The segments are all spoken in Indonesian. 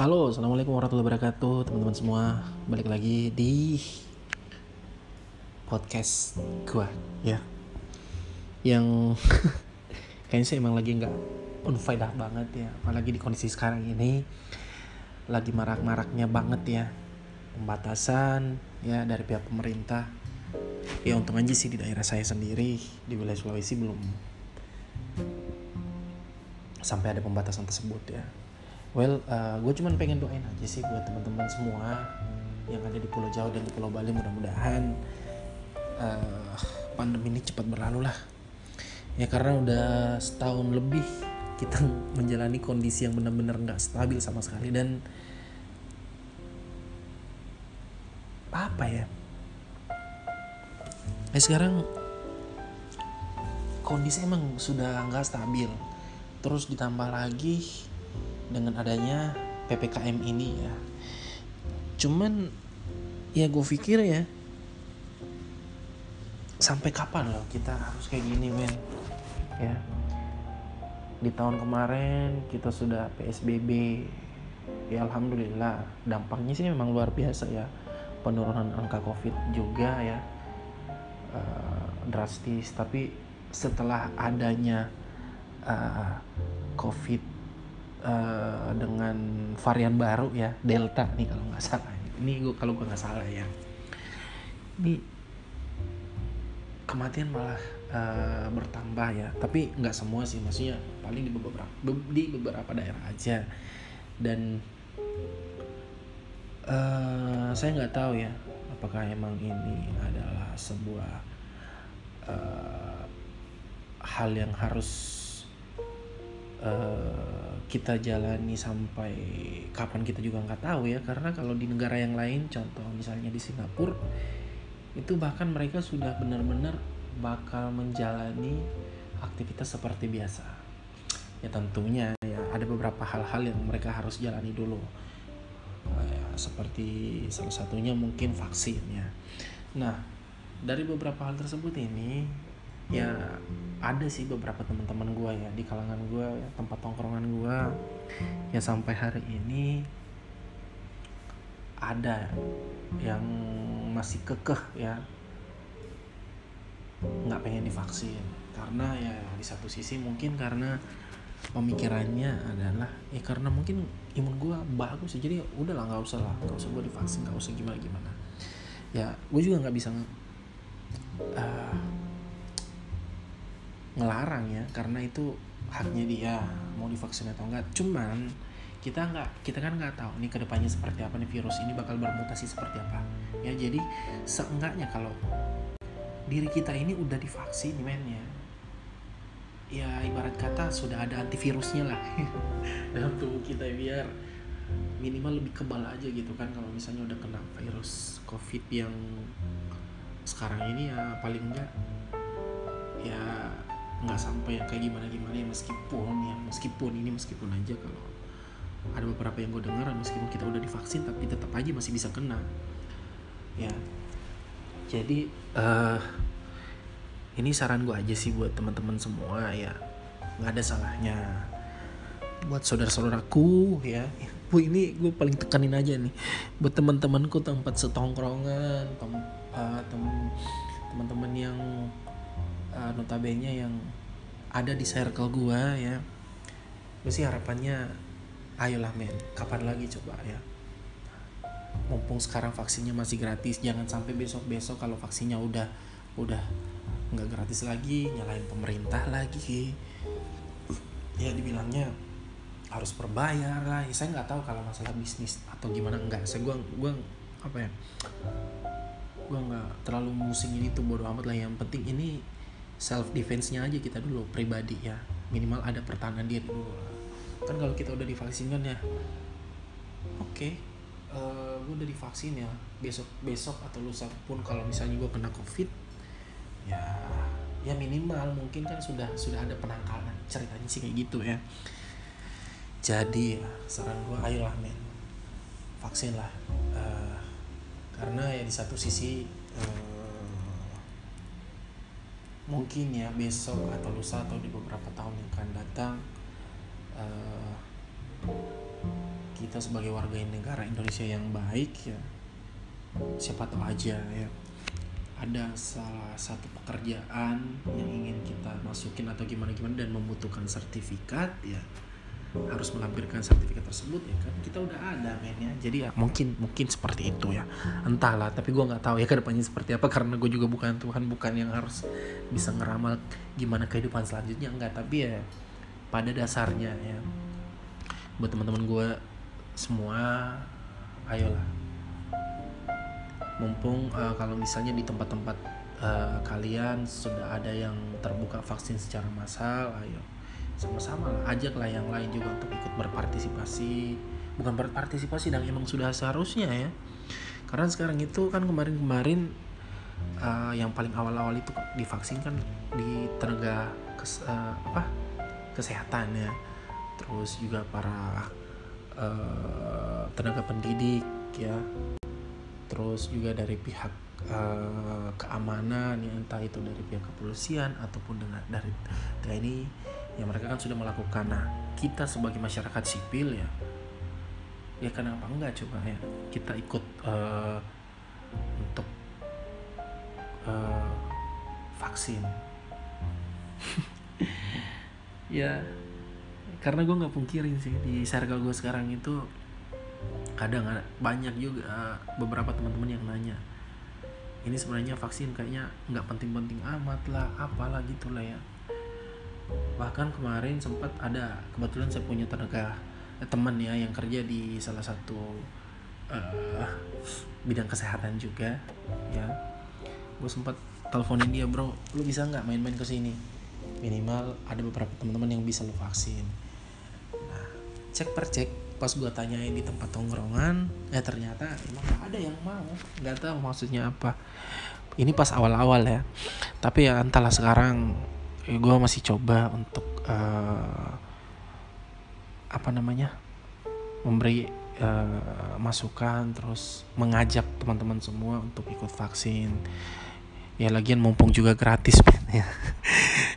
Halo, assalamualaikum warahmatullahi wabarakatuh, teman-teman semua. Balik lagi di podcast gua, ya. Yang kayaknya sih emang lagi nggak unfaedah banget ya, apalagi di kondisi sekarang ini lagi marak-maraknya banget ya pembatasan ya dari pihak pemerintah. Ya untung aja sih di daerah saya sendiri di wilayah Sulawesi belum sampai ada pembatasan tersebut ya well uh, gue cuman pengen doain aja sih buat teman-teman semua yang ada di Pulau Jawa dan di Pulau Bali mudah-mudahan uh, pandemi ini cepat berlalu lah. Ya karena udah setahun lebih kita menjalani kondisi yang benar-benar nggak stabil sama sekali dan apa ya? Nah sekarang kondisi emang sudah nggak stabil. Terus ditambah lagi dengan adanya ppkm ini ya. Cuman ya gue pikir ya sampai kapan loh kita harus kayak gini men? Ya. Di tahun kemarin kita sudah psbb ya alhamdulillah dampaknya sih memang luar biasa ya. Penurunan angka covid juga ya uh, drastis. Tapi setelah adanya uh, covid uh, dengan varian baru ya delta nih kalau nggak salah. Ini gue kalau gue nggak salah ya. Ini kematian malah uh, bertambah ya. Tapi nggak semua sih maksudnya paling di beberapa di beberapa daerah aja. Dan uh, saya nggak tahu ya apakah emang ini adalah sebuah uh, hal yang harus kita jalani sampai kapan kita juga nggak tahu ya. Karena kalau di negara yang lain contoh misalnya di Singapura itu bahkan mereka sudah benar-benar bakal menjalani aktivitas seperti biasa. Ya tentunya ya ada beberapa hal-hal yang mereka harus jalani dulu. Ya, seperti salah satunya mungkin vaksin ya nah dari beberapa hal tersebut ini ya ada sih beberapa teman-teman gue ya di kalangan gue ya, tempat tongkrongan gue ya sampai hari ini ada yang masih kekeh ya. Nggak pengen divaksin. Karena ya di satu sisi mungkin karena pemikirannya adalah ya karena mungkin imun gue bagus jadi udahlah nggak usah lah nggak usah gue divaksin nggak usah gimana gimana ya gue juga nggak bisa uh, ngelarang ya karena itu haknya dia mau divaksin atau enggak. Cuman kita nggak kita kan nggak tahu nih ke depannya seperti apa nih virus ini bakal bermutasi seperti apa. Ya jadi seenggaknya kalau diri kita ini udah divaksin men ya ya ibarat kata sudah ada antivirusnya lah. Dalam tubuh kita biar minimal lebih kebal aja gitu kan kalau misalnya udah kena virus covid yang sekarang ini ya paling enggak ya nggak sampai yang kayak gimana gimana ya meskipun ya meskipun ini meskipun aja kalau ada beberapa yang gue dengar meskipun kita udah divaksin tapi tetap aja masih bisa kena. Ya. Jadi uh, ini saran gue aja sih buat teman-teman semua ya. Nggak ada salahnya. Buat saudara-saudaraku ya. Bu ini gue paling tekanin aja nih. Buat teman-temanku tempat setongkrongan tem, uh, tem, teman-teman yang uh, notabene yang ada di circle gua ya. Gue sih harapannya ayolah men. Kapan lagi coba ya? Mumpung sekarang vaksinnya masih gratis jangan sampai besok besok kalau vaksinnya udah udah nggak gratis lagi nyalain pemerintah lagi. Ya dibilangnya harus berbayar lah. Ya, saya nggak tahu kalau masalah bisnis atau gimana. Enggak saya gua gua apa ya? Gua nggak terlalu musing ini tuh bodo amat lah. Yang penting ini self defense-nya aja kita dulu pribadi ya. Minimal ada pertahanan diri dulu kan kalau kita udah divaksin kan ya oke okay, uh, eh, gue udah divaksin ya. Besok besok atau lusa pun kalau misalnya gue kena covid ya ya minimal mungkin kan sudah sudah ada penangkalan. Ceritanya sih kayak gitu ya. Jadi ya saran gue ayolah men. Vaksin lah. Uh, karena ya di satu sisi uh, mungkin ya besok atau lusa atau di beberapa tahun yang akan datang uh, kita sebagai warga negara Indonesia yang baik ya siapa tahu aja ya ada salah satu pekerjaan yang ingin kita masukin atau gimana gimana dan membutuhkan sertifikat ya harus melampirkan sertifikat tersebut ya kan? Kita udah ada men ya jadi ya mungkin mungkin seperti itu ya. Entahlah tapi gue nggak tahu ya ke depannya seperti apa karena gue juga bukan Tuhan bukan yang harus bisa ngeramal gimana kehidupan selanjutnya. Enggak tapi ya pada dasarnya ya. Buat teman-teman gue semua ayolah. Mumpung uh, kalau misalnya di tempat-tempat uh, kalian sudah ada yang terbuka vaksin secara massal ayo sama-sama lah ajaklah yang lain juga untuk ikut berpartisipasi. Bukan berpartisipasi dan emang sudah seharusnya ya. Karena sekarang itu kan kemarin-kemarin uh, yang paling awal-awal itu divaksin kan di tenaga kes, uh, apa kesehatan ya. Terus juga para uh, tenaga pendidik ya. Terus juga dari pihak uh, keamanan ya entah itu dari pihak kepolisian ataupun dengan dari TNI ya mereka kan sudah melakukan. Nah kita sebagai masyarakat sipil ya. Ya kenapa enggak coba ya? Kita ikut uh, untuk uh, vaksin. Ya karena gue nggak pungkirin sih. Di circle gue sekarang itu kadang banyak juga beberapa teman-teman yang nanya ini sebenarnya vaksin kayaknya nggak penting-penting amat lah apalah gitulah ya bahkan kemarin sempat ada kebetulan saya punya tenaga eh, teman ya yang kerja di salah satu uh, bidang kesehatan juga ya. Gue sempat teleponin dia bro lu bisa nggak main-main ke sini? Minimal ada beberapa teman-teman yang bisa lu vaksin. Nah cek per cek pas gue tanyain di tempat tongkrongan eh ternyata emang gak ada yang mau. Nggak tahu maksudnya apa. Ini pas awal-awal ya. Tapi ya entahlah sekarang gue masih coba untuk uh, apa namanya memberi uh, masukan terus mengajak teman-teman semua untuk ikut vaksin. Ya lagian mumpung juga gratis ya.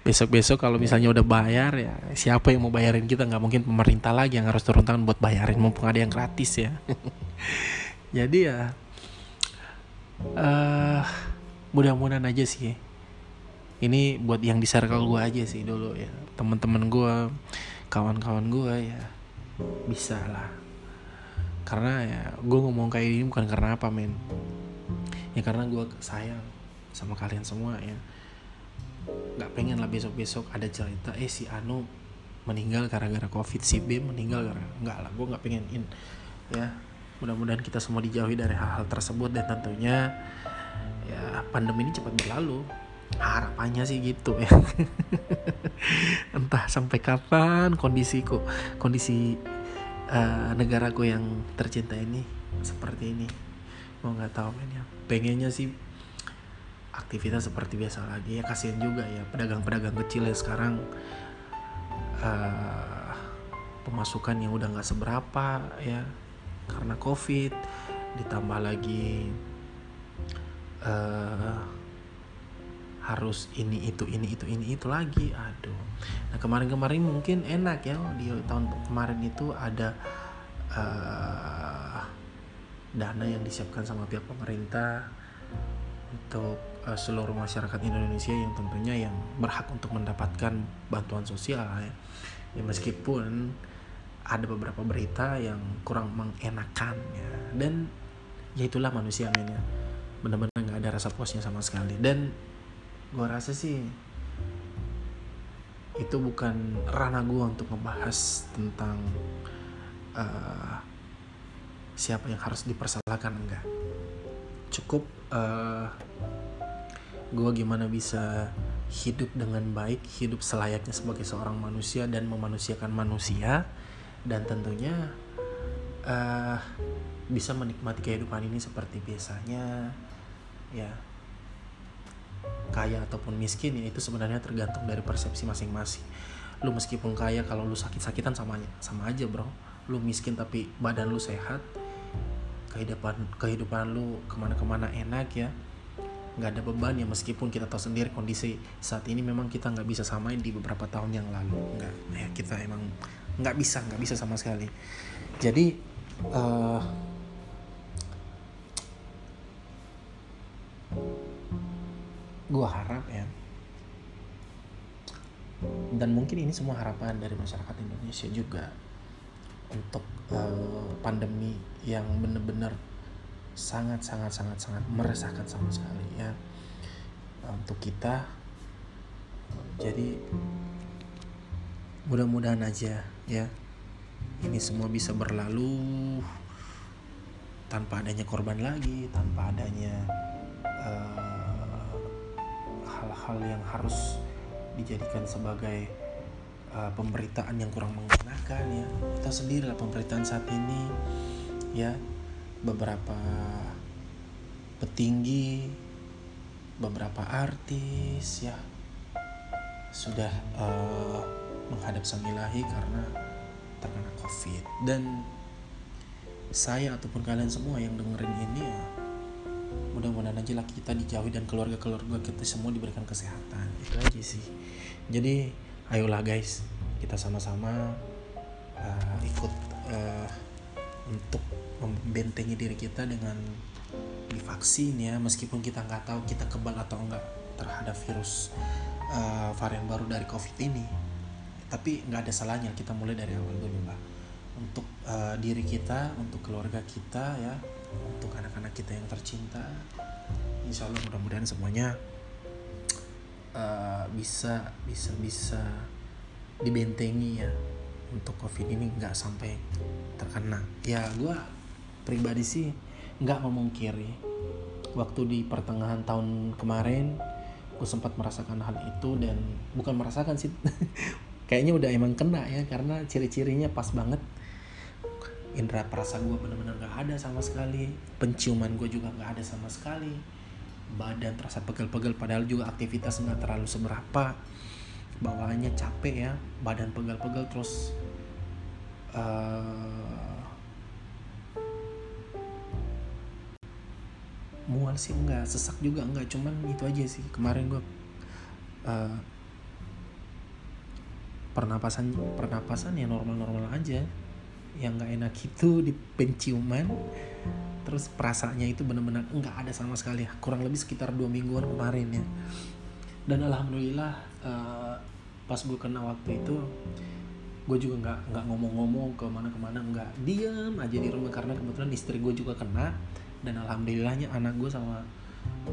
Besok-besok kalau misalnya udah bayar ya siapa yang mau bayarin kita? Nggak mungkin pemerintah lagi yang harus turun tangan buat bayarin mumpung ada yang gratis ya. Jadi ya uh, mudah-mudahan aja sih ini buat yang di circle gue aja sih dulu ya. Teman-teman gue kawan-kawan gue ya. Bisa lah. Karena ya gue ngomong kayak ini bukan karena apa men. Ya karena gue sayang sama kalian semua ya. Nggak pengen lah besok-besok ada cerita eh si Anu meninggal gara-gara covid si B meninggal gara nggak lah gue nggak pengenin ya. Mudah-mudahan kita semua dijauhi dari hal-hal tersebut dan tentunya ya pandemi ini cepat berlalu harapannya sih gitu ya. Entah sampai kapan kondisiku kondisi uh, negaraku yang tercinta ini seperti ini. Mau nggak tahu men ya. Pengennya sih aktivitas seperti biasa lagi. Ya kasihan juga ya pedagang-pedagang kecil ya sekarang uh, pemasukan yang udah nggak seberapa ya. Karena covid ditambah lagi uh, harus ini itu ini itu ini itu lagi. Aduh. Nah kemarin-kemarin mungkin enak ya di tahun kemarin itu ada uh, dana yang disiapkan sama pihak pemerintah untuk uh, seluruh masyarakat Indonesia yang tentunya yang berhak untuk mendapatkan bantuan sosial ya, ya meskipun ada beberapa berita yang kurang mengenakan ya. Dan ya itulah manusia men ya. Benar-benar nggak ada rasa puasnya sama sekali. Dan gue rasa sih itu bukan ranah gue untuk membahas tentang uh, siapa yang harus dipersalahkan enggak. Cukup uh, gue gimana bisa hidup dengan baik hidup selayaknya sebagai seorang manusia dan memanusiakan manusia dan tentunya uh, bisa menikmati kehidupan ini seperti biasanya. Ya kaya ataupun miskin ya itu sebenarnya tergantung dari persepsi masing-masing. Lu meskipun kaya kalau lu sakit-sakitan sama sama aja bro. Lu miskin tapi badan lu sehat kehidupan kehidupan lu ke mana-kemana enak ya. Nggak ada beban ya meskipun kita tahu sendiri kondisi saat ini memang kita nggak bisa samain di beberapa tahun yang lalu. Nggak ya kita emang nggak bisa nggak bisa sama sekali. Jadi uh, gue harap ya. Dan mungkin ini semua harapan dari masyarakat Indonesia juga untuk uh, pandemi yang benar-benar sangat sangat sangat sangat meresahkan sama sekali ya. Untuk kita jadi mudah-mudahan aja ya ini semua bisa berlalu tanpa adanya korban lagi tanpa adanya eh, hal-hal yang harus dijadikan sebagai uh, pemberitaan yang kurang menggunakan ya. Kita sendiri lah pemberitaan saat ini ya. Beberapa petinggi beberapa artis ya sudah uh, menghadap sang ilahi karena terkena covid. Dan saya ataupun kalian semua yang dengerin ini ya mudah-mudahan aja lah kita dijauhi dan keluarga-keluarga kita semua diberikan kesehatan. Itu aja sih. Jadi ayolah guys kita sama-sama uh, ikut uh, untuk membentengi diri kita dengan divaksin ya. Meskipun kita nggak tahu kita kebal atau enggak terhadap virus uh, varian baru dari covid ini. Tapi nggak ada salahnya kita mulai dari awal dulu lah untuk uh, diri kita untuk keluarga kita ya untuk anak-anak kita yang tercinta. Insya Allah mudah-mudahan semuanya uh, bisa bisa bisa dibentengi ya untuk covid ini nggak sampai terkena. Ya gue pribadi sih nggak memungkiri waktu di pertengahan tahun kemarin gue sempat merasakan hal itu dan bukan merasakan sih kayaknya udah emang kena ya karena ciri-cirinya pas banget indera perasa gue bener-bener gak ada sama sekali. Penciuman gue juga gak ada sama sekali. Badan terasa pegel-pegel padahal juga aktivitas nggak terlalu seberapa. Bawaannya capek ya badan pegel-pegel terus uh, mual sih enggak sesak juga enggak cuman itu aja sih. Kemarin gue uh, pernapasan pernapasan ya normal-normal aja yang nggak enak itu di penciuman terus perasaannya itu benar-benar nggak ada sama sekali. Kurang lebih sekitar dua mingguan kemarin ya. Dan alhamdulillah uh, pas gue kena waktu itu gue juga nggak nggak ngomong-ngomong ke mana ke mana nggak diem aja di rumah. Karena kebetulan istri gue juga kena dan alhamdulillahnya anak gue sama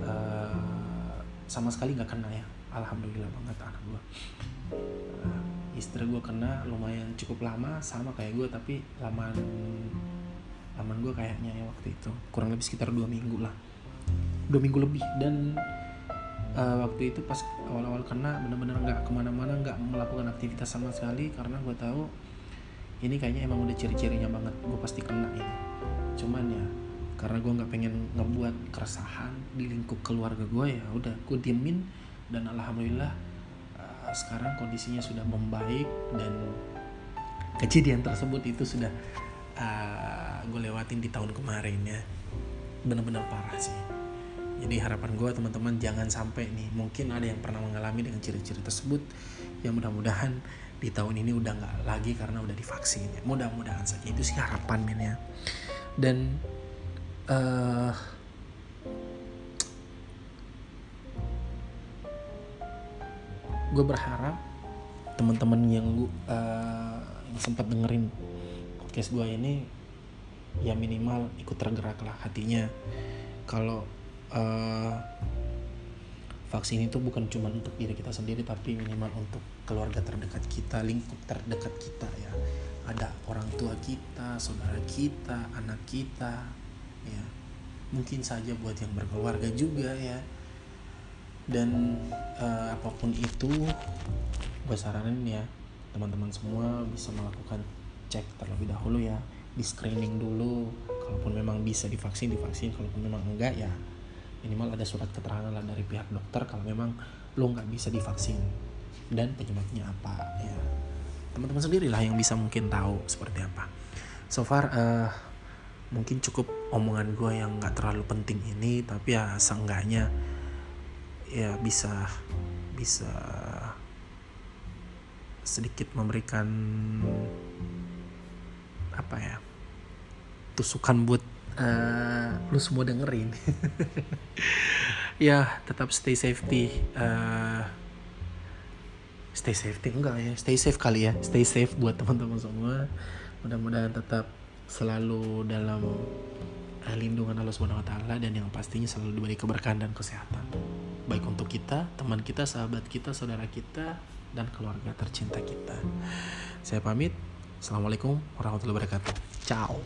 uh, sama sekali nggak kena ya. Alhamdulillah banget anak gue uh, istri gue kena lumayan cukup lama sama kayak gue tapi laman laman gue kayaknya ya waktu itu. Kurang lebih sekitar dua minggu lah. Dua minggu lebih dan uh, waktu itu pas awal-awal kena bener-bener nggak ke mana-mana nggak melakukan aktivitas sama sekali karena gue tahu ini kayaknya emang udah ciri-cirinya banget gue pasti kena ini. Cuman ya karena gue nggak pengen ngebuat keresahan di lingkup keluarga gue ya udah gue diemin dan alhamdulillah sekarang kondisinya sudah membaik dan kejadian tersebut itu sudah uh, gue lewatin di tahun kemarin ya. Bener-bener parah sih. Jadi harapan gue teman-teman jangan sampai nih mungkin ada yang pernah mengalami dengan ciri-ciri tersebut yang mudah-mudahan di tahun ini udah nggak lagi karena udah divaksin ya. Mudah-mudahan saja. Itu sih harapan men ya. Dan uh, gue berharap teman-teman yang gue uh, yang sempat dengerin podcast gue ini ya minimal ikut tergerak lah hatinya. Kalau uh, vaksin itu bukan cuma untuk diri kita sendiri tapi minimal untuk keluarga terdekat kita lingkup terdekat kita ya. Ada orang tua kita saudara kita anak kita ya. Mungkin saja buat yang berkeluarga juga ya dan uh, apa pun itu gue saranin ya teman-teman semua bisa melakukan cek terlebih dahulu ya di screening dulu. Kalaupun memang bisa divaksin divaksin. Kalaupun memang enggak ya minimal ada surat keterangan lah dari pihak dokter kalau memang lo nggak bisa divaksin. Dan penyebabnya apa ya. Teman-teman sendiri lah yang bisa mungkin tahu seperti apa. So far uh, mungkin cukup omongan gue yang nggak terlalu penting ini tapi ya seenggaknya ya bisa bisa sedikit memberikan apa ya tusukan buat uh, lu semua dengerin. Ya tetap stay safety uh, stay safety enggak ya stay safe kali ya stay safe buat teman-teman semua. Mudah-mudahan tetap selalu dalam uh, lindungan Allah Subhanahu wa dan yang pastinya selalu diberi keberkahan dan kesehatan baik untuk kita, teman kita, sahabat kita, saudara kita dan keluarga tercinta kita. Saya pamit. Assalamualaikum warahmatullahi wabarakatuh. Ciao.